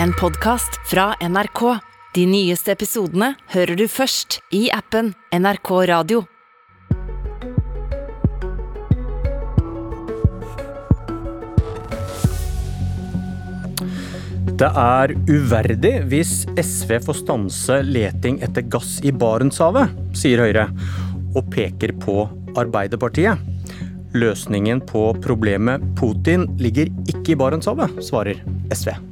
En podkast fra NRK. De nyeste episodene hører du først i appen NRK Radio. Det er uverdig hvis SV får stanse leting etter gass i Barentshavet, sier Høyre, og peker på Arbeiderpartiet. Løsningen på problemet Putin ligger ikke i Barentshavet, svarer SV.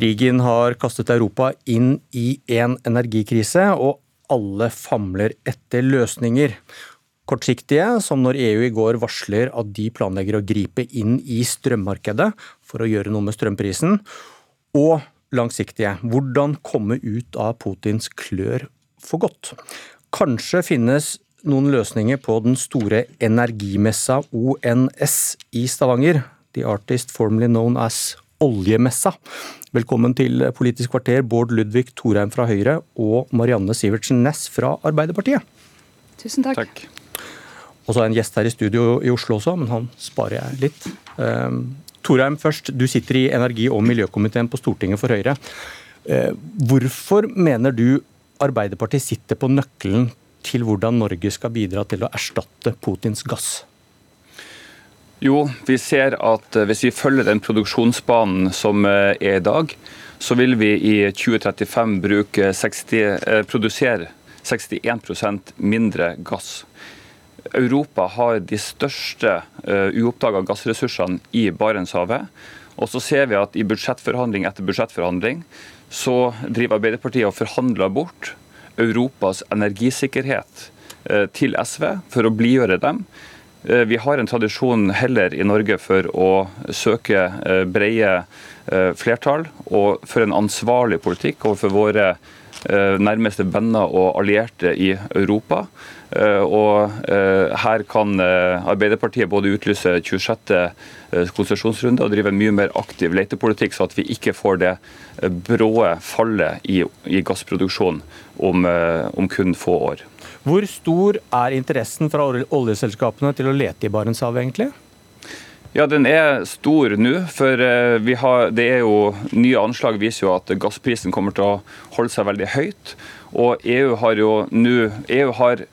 Krigen har kastet Europa inn i en energikrise, og alle famler etter løsninger. Kortsiktige, som når EU i går varsler at de planlegger å gripe inn i strømmarkedet for å gjøre noe med strømprisen. Og langsiktige, hvordan komme ut av Putins klør for godt. Kanskje finnes noen løsninger på den store energimessa ONS i Stavanger. The artist formerly known as Oljemessa. Velkommen til Politisk kvarter, Bård Ludvig Thorheim fra Høyre og Marianne Sivertsen Næss fra Arbeiderpartiet. Tusen takk. takk. Og så er en gjest her i studio i Oslo også, men han sparer jeg litt. Um, Torheim først, du sitter i energi- og miljøkomiteen på Stortinget for Høyre. Uh, hvorfor mener du Arbeiderpartiet sitter på nøkkelen til hvordan Norge skal bidra til å erstatte Putins gass? Jo, vi ser at eh, hvis vi følger den produksjonsbanen som eh, er i dag, så vil vi i 2035 bruke 60, eh, produsere 61% mindre gass. Europa har de største uoppdaga gassressursene i Barentshavet. Og så ser vi at i budsjettforhandling etter budsjettforhandling så driver Arbeiderpartiet og forhandler bort Europas energisikkerhet til SV for å blidgjøre dem. Uh, vi har en tradisjon heller i Norge for å søke brede flertall og for en ansvarlig politikk overfor våre nærmeste venner og allierte i Europa. Eh, og eh, her kan eh, Arbeiderpartiet både utlyse 26. konsesjonsrunde og drive mye mer aktiv letepolitikk, så at vi ikke får det bråe fallet i, i gassproduksjon om, om, kun få år. Hvor stor er interessen fra oljeselskapene til å lete i Barentshavet, egentlig? Ja, Den er stor nå. for har, det er jo Nye anslag viser jo at gassprisen kommer til å holde seg veldig høyt. Og EU har jo nå EU har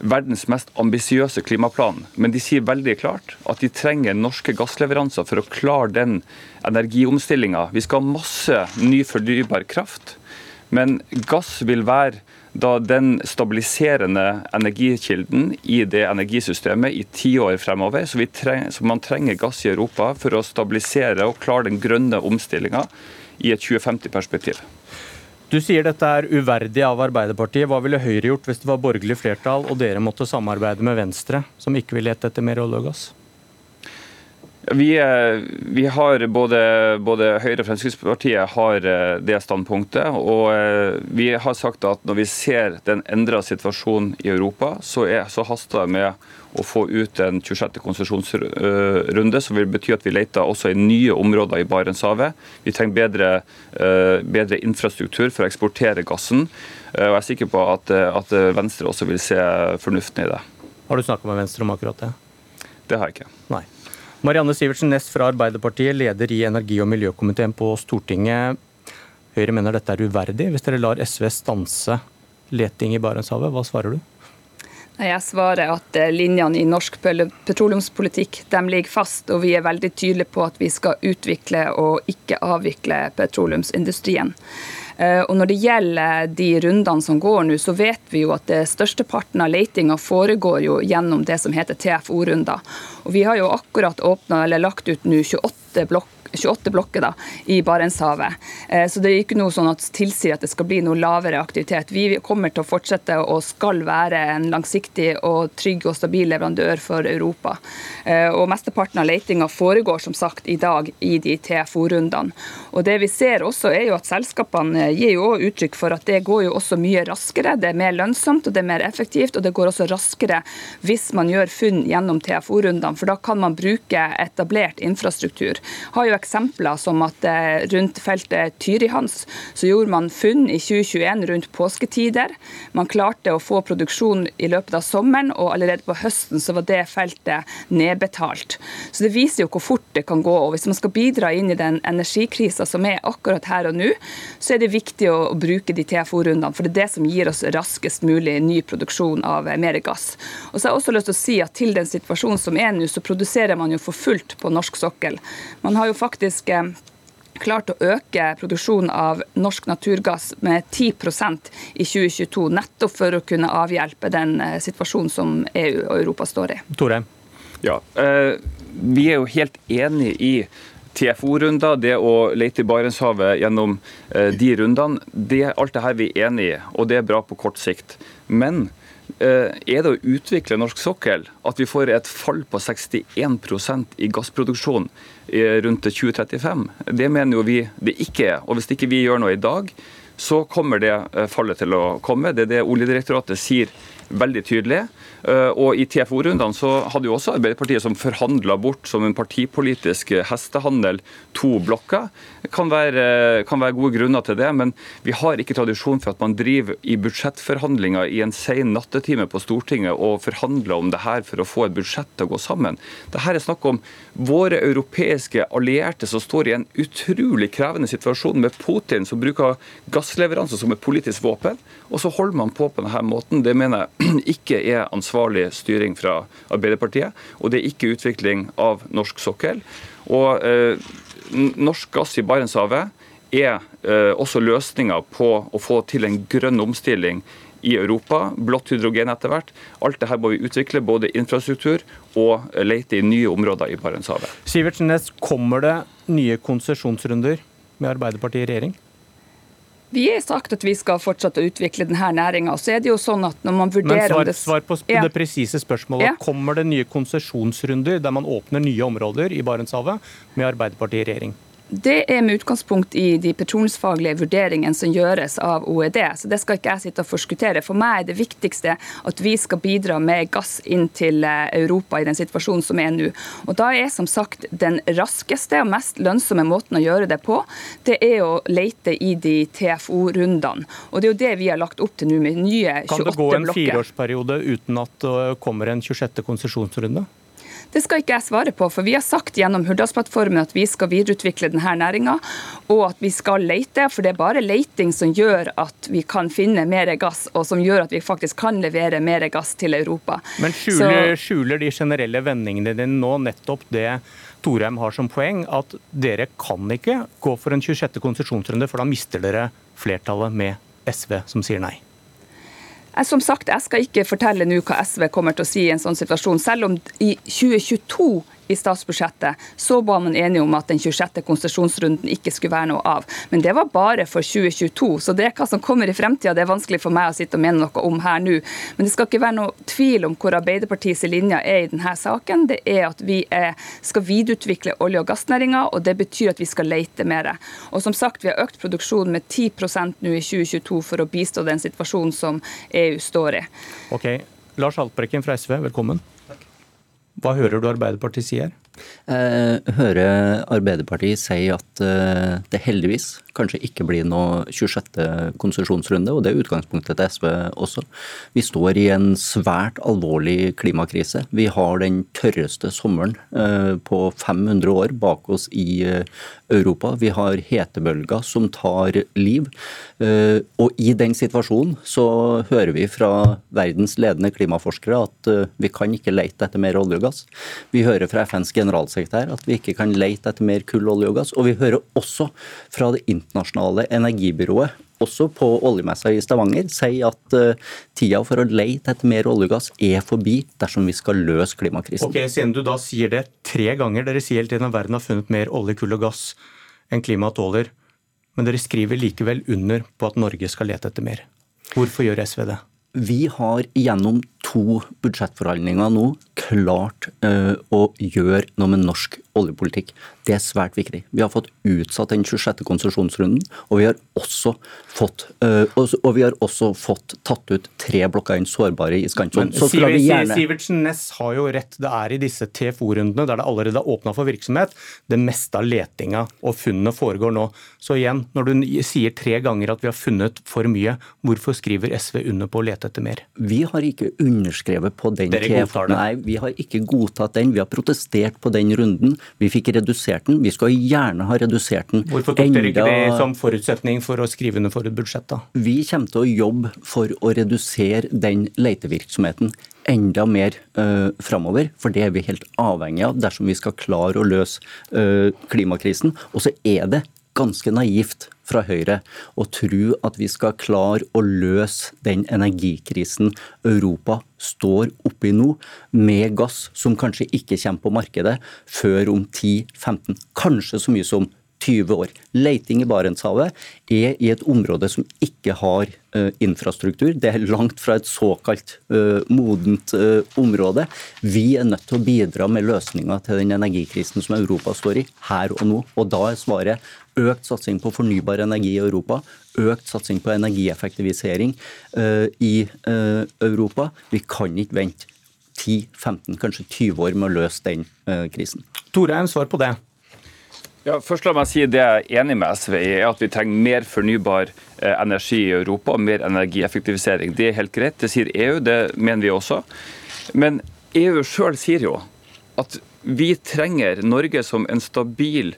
verdens mest ambisiøse klimaplan, men de sier veldig klart at de trenger norske gassleveranser for å klare den energiomstillinga. Vi skal ha masse ny fornybar kraft, men gass vil være da den stabiliserende energikilden i det energisystemet i tiår fremover. Så, trenger, så, man trenger gass i Europa for å stabilisere og klare den grønne omstillinga i et 2050-perspektiv. Du sier dette er uverdig av Arbeiderpartiet. Hva ville Høyre gjort hvis det var borgerlig flertall og dere måtte samarbeide med Venstre, som ikke ville lete etter mer olje og gass? Vi, vi, har både, både, Høyre og Fremskrittspartiet har eh, det standpunktet. Og eh, vi har sagt at når vi ser den endra situasjonen i Europa, så, er, så haster det med å få ut en 26. konsesjonsrunde, som vil bety at vi leter også i nye områder i Barentshavet. Vi trenger bedre, eh, bedre infrastruktur for å eksportere gassen. Eh, og jeg er sikker på at, at Venstre også vil se fornuften i det. Har du snakka med Venstre om akkurat det? Det har jeg ikke. Nei. Marianne Sivertsen Næss fra Arbeiderpartiet, leder i energi- og miljøkomiteen på Stortinget. Høyre mener dette er uverdig. Hvis dere lar SV stanse leting i Barentshavet, hva svarer du? Jeg svarer at eh, linjene i norsk petroleumspolitikk ligger fast, og vi er veldig tydelige på at vi skal utvikle og ikke avvikle petroleumsindustrien. Eh, og Når det gjelder de rundene som går nå, så vet vi jo at det størsteparten av letinga foregår jo gjennom det som heter TFO-runder. Og Vi har jo akkurat åpnet, eller lagt ut nå 28 blokk 28 blokker da, i Barentshavet. Eh, så det er ikke noe sånn at tilsier at det skal bli noe lavere aktivitet. Vi kommer til å fortsette og skal være en langsiktig og trygg og stabil leverandør for Europa. Eh, og Mesteparten av letinga foregår som sagt i dag i de TFO-rundene. Og det vi ser også er jo at Selskapene gir jo uttrykk for at det går jo også mye raskere. Det er mer lønnsomt og det er mer effektivt, og det går også raskere hvis man gjør funn gjennom TFO-rundene. For da kan man bruke etablert infrastruktur. Har jo eksempler som at eh, rundt feltet Tyrihans så gjorde man funn i 2021 rundt påsketider. Man klarte å få produksjon i løpet av sommeren, og allerede på høsten så var det feltet nedbetalt. Så Det viser jo hvor fort det kan gå. og Hvis man skal bidra inn i den energikrisa som er akkurat her og nå, så er det viktig å, bruke de TFO-rundene. For det er det som gir oss raskest mulig ny produksjon av eh, mer gass. Og så har jeg også lyst til å si at Til den situasjonen som er nå, så produserer man jo for fullt på norsk sokkel. Man har jo faktisk eh, klart å øke produksjonen av norsk naturgass med 10% i 2022, nettopp for å kunne avhjelpe den eh, situasjonen som EU og Europa står i. Tore? Ja, eh, Vi er jo helt enig i TFO-runder, det å lete i Barentshavet gjennom de rundene. Det, alt det her vi er enig i, og det er bra på kort sikt. Men er det å utvikle norsk sokkel at vi får et fall på 61% i gassproduksjon rundt 2035. Det mener jo vi det ikke er. Og hvis ikke vi gjør noe i dag, så kommer det eh, fallet til å komme. Det er det Oljedirektoratet sier veldig tydelig. Eh, og I TFO-rundene så hadde jo også Arbeiderpartiet som forhandla bort som en partipolitisk hestehandel to blokker. Kan være, kan være gode grunner til det, men vi har ikke tradisjon for at man driver i budsjettforhandlinger i en sen nattetime på Stortinget og forhandler om det her for å få et budsjett til å gå sammen. Dette er snakk om våre europeiske allierte som står i en utrolig krevende situasjon med Putin, som bruker gassleveranser som et politisk våpen, og så holder man på på denne måten. Det mener jeg ikke er ansvarlig styring fra Arbeiderpartiet. Og det er ikke utvikling av norsk sokkel. Og eh, norsk gass i Barentshavet er eh, også løsninga på å få til en grønn omstilling i Europa. Blått hydrogen etter hvert. Alt dette må vi utvikle, både infrastruktur og lete i nye områder i Barentshavet. Sivertsen Næss, kommer det nye konsesjonsrunder med Arbeiderpartiet i regjering? Vi har sagt at vi skal fortsette å utvikle denne næringa. Så er det jo sånn at når man vurderer Men svar, svar på ja. det presise spørsmålet. Ja. Kommer det nye konsesjonsrunder der man åpner nye områder i Barentshavet med Arbeiderpartiet i regjering? Det er med utgangspunkt i de petroleumsfaglige vurderingene som gjøres av OED. så Det skal ikke jeg sitte og forskuttere. For meg er det viktigste at vi skal bidra med gass inn til eh, Europa i den situasjonen som er nå. Og Da er som sagt den raskeste og mest lønnsomme måten å gjøre det på, det er å lete i de TFO-rundene. Og Det er jo det vi har lagt opp til nå med nye 28 blokker. Kan det gå en fireårsperiode uten at det kommer en 26. konsesjonsrunde? Det skal ikke jeg svare på, for vi har sagt gjennom Hurdalsplattformen at vi skal videreutvikle denne næringa, og at vi skal lete. For det er bare leiting som gjør at vi kan finne mer gass, og som gjør at vi faktisk kan levere mer gass til Europa. Men skjuler, Så, skjuler de generelle vendingene dine nå nettopp det Torheim har som poeng, at dere kan ikke gå for en 26. konsesjonsrunde, for da mister dere flertallet med SV, som sier nei? Som sagt, Jeg skal ikke fortelle nå hva SV kommer til å si i en sånn situasjon, selv om i 2022 i statsbudsjettet så var man enige om at den 26. konsesjonsrunden ikke skulle være noe av. Men det var bare for 2022, så det er hva som kommer i fremtida. Det er vanskelig for meg å sitte og mene noe om her nå. Men det skal ikke være noe tvil om hvor Arbeiderpartiets linje er i denne saken. Det er at vi er, skal videreutvikle olje- og gassnæringa, og det betyr at vi skal lete mer. Og som sagt, vi har økt produksjonen med 10% nå i 2022 for å bistå den situasjonen som EU står i. Ok, Lars Haltbrekken fra SV, velkommen. Hva hører du Arbeiderpartiet sier? Jeg hører Arbeiderpartiet si at eh, det heldigvis kanskje ikke blir noe 26. konsesjonsrunde, og det er utgangspunktet til SV også. Vi står i en svært alvorlig klimakrise. Vi har den tørreste sommeren eh, på 500 år bak oss i eh, Europa. Vi har hetebølger som tar liv. Og i den situasjonen så hører vi fra verdens ledende klimaforskere at vi kan ikke lete etter mer olje og gass. Vi hører fra FNs generalsekretær generalsekretær at vi ikke kan lete etter mer kull, olje og gass. Og vi hører også fra Det internasjonale energibyrået også på oljemessa i Stavanger, sier at uh, tida for å lete etter mer olje og gass er forbi dersom vi skal løse klimakrisen. Ok, Siden du da sier det tre ganger, dere sier hele tiden at verden har funnet mer olje, kull og gass enn klimaet tåler, men dere skriver likevel under på at Norge skal lete etter mer. Hvorfor gjør SV det? Vi har gjennom to budsjettforhandlinger nå klart uh, å gjøre noe med norsk oljepolitikk. Det er svært viktig. Vi har fått utsatt den 26. konsesjonsrunden, og vi har også fått, uh, og vi har også fått tatt ut tre blokker inn sårbare i iskantsonen. Så vi gjerne Sivertsen Næss har jo rett. Det er i disse TFO-rundene der det allerede er åpna for virksomhet, det meste av letinga og funnene foregår nå. Så igjen, når du sier tre ganger at vi har funnet for mye, hvorfor skriver SV under på å lete etter mer? Vi har ikke underskrevet på den TFO. Nei, vi har ikke godtatt den. Vi har protestert på den runden. Vi fikk redusert den. Vi skal gjerne ha redusert den. Hvorfor tok dere ikke det som forutsetning for å skrive under for et budsjett, da? Vi kommer til å jobbe for å redusere den letevirksomheten enda mer uh, framover, for det er vi helt avhengig av dersom vi skal klare å løse uh, klimakrisen. Og så er det ganske naivt fra Høyre å tro at vi skal klare å løse den energikrisen Europa står oppi nå, med gass som kanskje ikke kommer på markedet før om 10-15, kanskje så mye som 20 år. Leiting i Barentshavet er i et område som ikke har uh, infrastruktur. Det er langt fra et såkalt uh, modent uh, område. Vi er nødt til å bidra med løsninger til den energikrisen som Europa står i, her og nå. Og da er svaret økt satsing på fornybar energi i Europa, økt satsing på energieffektivisering i Europa. Vi kan ikke vente 10-15, kanskje 20 år med å løse den krisen. Torheim, svar på det. Ja, først la meg si Det jeg er enig med SV i, er at vi trenger mer fornybar energi i Europa og mer energieffektivisering. Det er helt greit. Det sier EU, det mener vi også. Men EU sjøl sier jo at vi trenger Norge som en stabil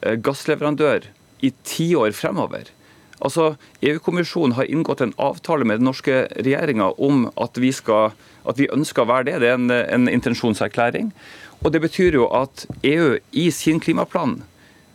gassleverandør i tiår fremover. Altså, EU-kommisjonen har inngått en avtale med den norske regjeringa om at vi, skal, at vi, ønsker å være det. Det er en, en intensjonserklæring. Og Det betyr jo at EU i sin klimaplan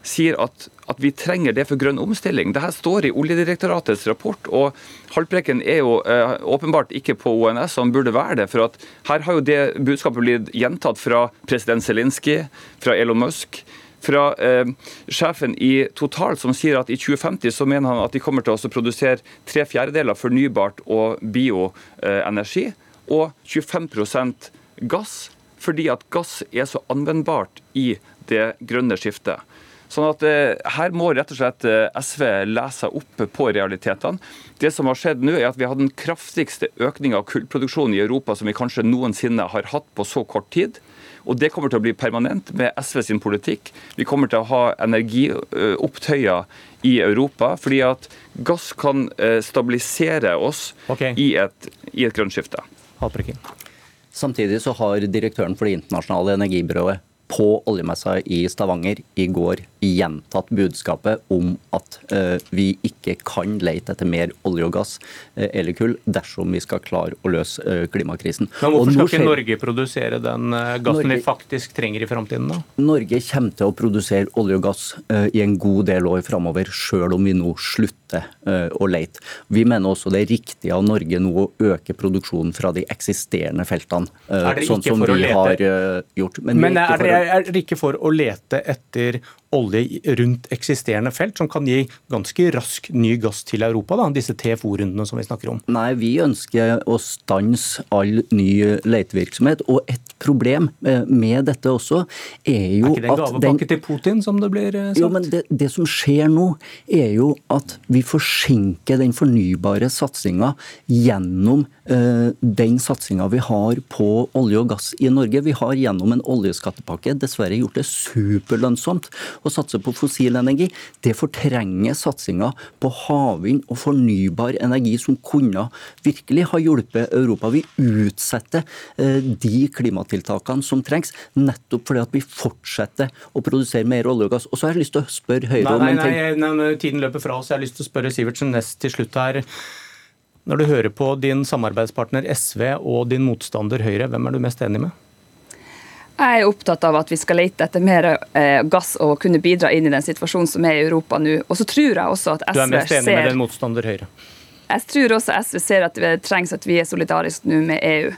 sier at, at, vi trenger det for grønn omstilling. Dette står i Oljedirektoratets rapport, og Haltbrekken er jo eh, åpenbart ikke på ONS, han burde være det. for at Her har jo det budskapet blitt gjentatt fra president Zelinskyj, fra Elon Musk, fra eh, sjefen i Total, som sier at i 2050 så mener han at de kommer til å produsere tre fjerdedeler fornybart og bioenergi, og 25% gass fordi at gass er så anvendbart i det grønne skiftet. Sånn at eh, Her må rett og slett eh, SV lese seg opp på realitetene. Det som har skjedd nå er at Vi har den kraftigste økninga av kullproduksjon i Europa som vi kanskje noensinne har hatt på så kort tid. Og Det kommer til å bli permanent med SV sin politikk. Vi kommer til å ha energiopptøyer i Europa, fordi at gass kan eh, stabilisere oss okay. i, et, i et grønt skifte. Samtidig så har direktøren for Det internasjonale energibyrået på oljemessa i Stavanger i går gjentatt budskapet om at uh, vi ikke kan lete etter mer olje og gass uh, eller kull dersom vi skal klare å løse uh, klimakrisen. Men Hvorfor skal ikke Norge produsere den gassen Norge, vi faktisk trenger i framtiden? da? Norge kommer til å produsere olje og gass i en god del år framover, sjøl om vi nå slutter å lete. Vi mener også det er riktig av Norge nå å øke produksjonen fra de eksisterende feltene, sånn som vi har gjort. Men, Men er, er ikke for å lete etter olje rundt eksisterende felt, som kan gi ganske rask ny gass til Europa, da, disse TFO-rundene som vi snakker om? Nei, vi ønsker å stanse all ny letevirksomhet. Og et problem eh, med dette også er jo at Er ikke det en gavepakke til Putin, som det blir eh, sagt? Jo, men det, det, som skjer nå, er jo at vi forsinker den fornybare satsinga gjennom uh, den satsinga vi har på olje og gass i Norge. Vi har gjennom en oljeskattepakke dessverre gjort det superlønnsomt å satse på fossil energi, det fortrenger satsinga på havvind og fornybar energi, som kunne virkelig ha hjulpet Europa. Vi utsetter eh, de klimatiltakene som trengs, nettopp fordi at vi fortsetter å produsere mer olje og gass. Og så har jeg lyst til å spørre Høyre om en ting. Nei, nei, nei, tiden løper fra oss. Jeg har lyst til å spørre Sivertsen nest til slutt her. Når du hører på din samarbeidspartner SV og din motstander Høyre, hvem er du mest enig med? Jeg er opptatt av at vi skal lete etter mer eh, gass og kunne bidra inn i den situasjonen som er i Europa nå. Og så tror jeg også at SV ser Du er mest enig med den motstander Høyre? Jeg tror også SV ser at det trengs at vi er solidariske nå med EU.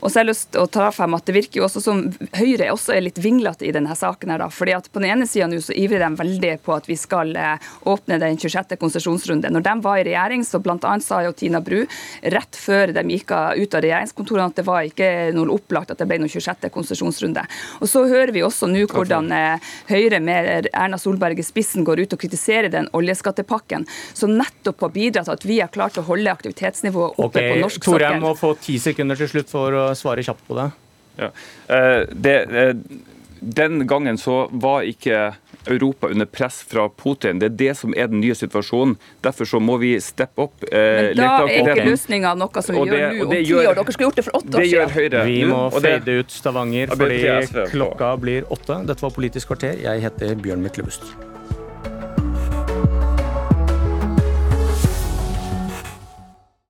Og så har jeg lyst til å ta frem at Det virker jo også som Høyre også er litt vinglete i denne saken. her da, fordi at På den ene sida så ivrer de veldig på at vi skal eh, åpne den 26. konsesjonsrunde. Når de var i regjering, så annet sa jo Tina Bru rett før de gikk ut av regjeringskontorene at det var ikke noe opplagt at det ble noen 26. konsesjonsrunde. Og Så hører vi også nå hvordan eh, Høyre med Erna Solberg i spissen går ut og kritiserer den oljeskattepakken, som nettopp har bidratt til at vi har klart å holde aktivitetsnivået oppe okay, på norsk sokkel. Tore, jeg må få ti sekunder til slutt for å svare kjapt på det. Ja. Eh, det, eh, den gangen så var ikke Europa under press fra Putin. Det er det som er den nye situasjonen. Derfor så må vi steppe opp. Eh, Men da er ikke løsninga noe som vi gjør nå om ti år. Dere skulle gjort det for åtte år siden. Vi må fade ut Stavanger fordi klokka blir åtte. Dette var Politisk kvarter. Jeg heter Bjørn Myklebust.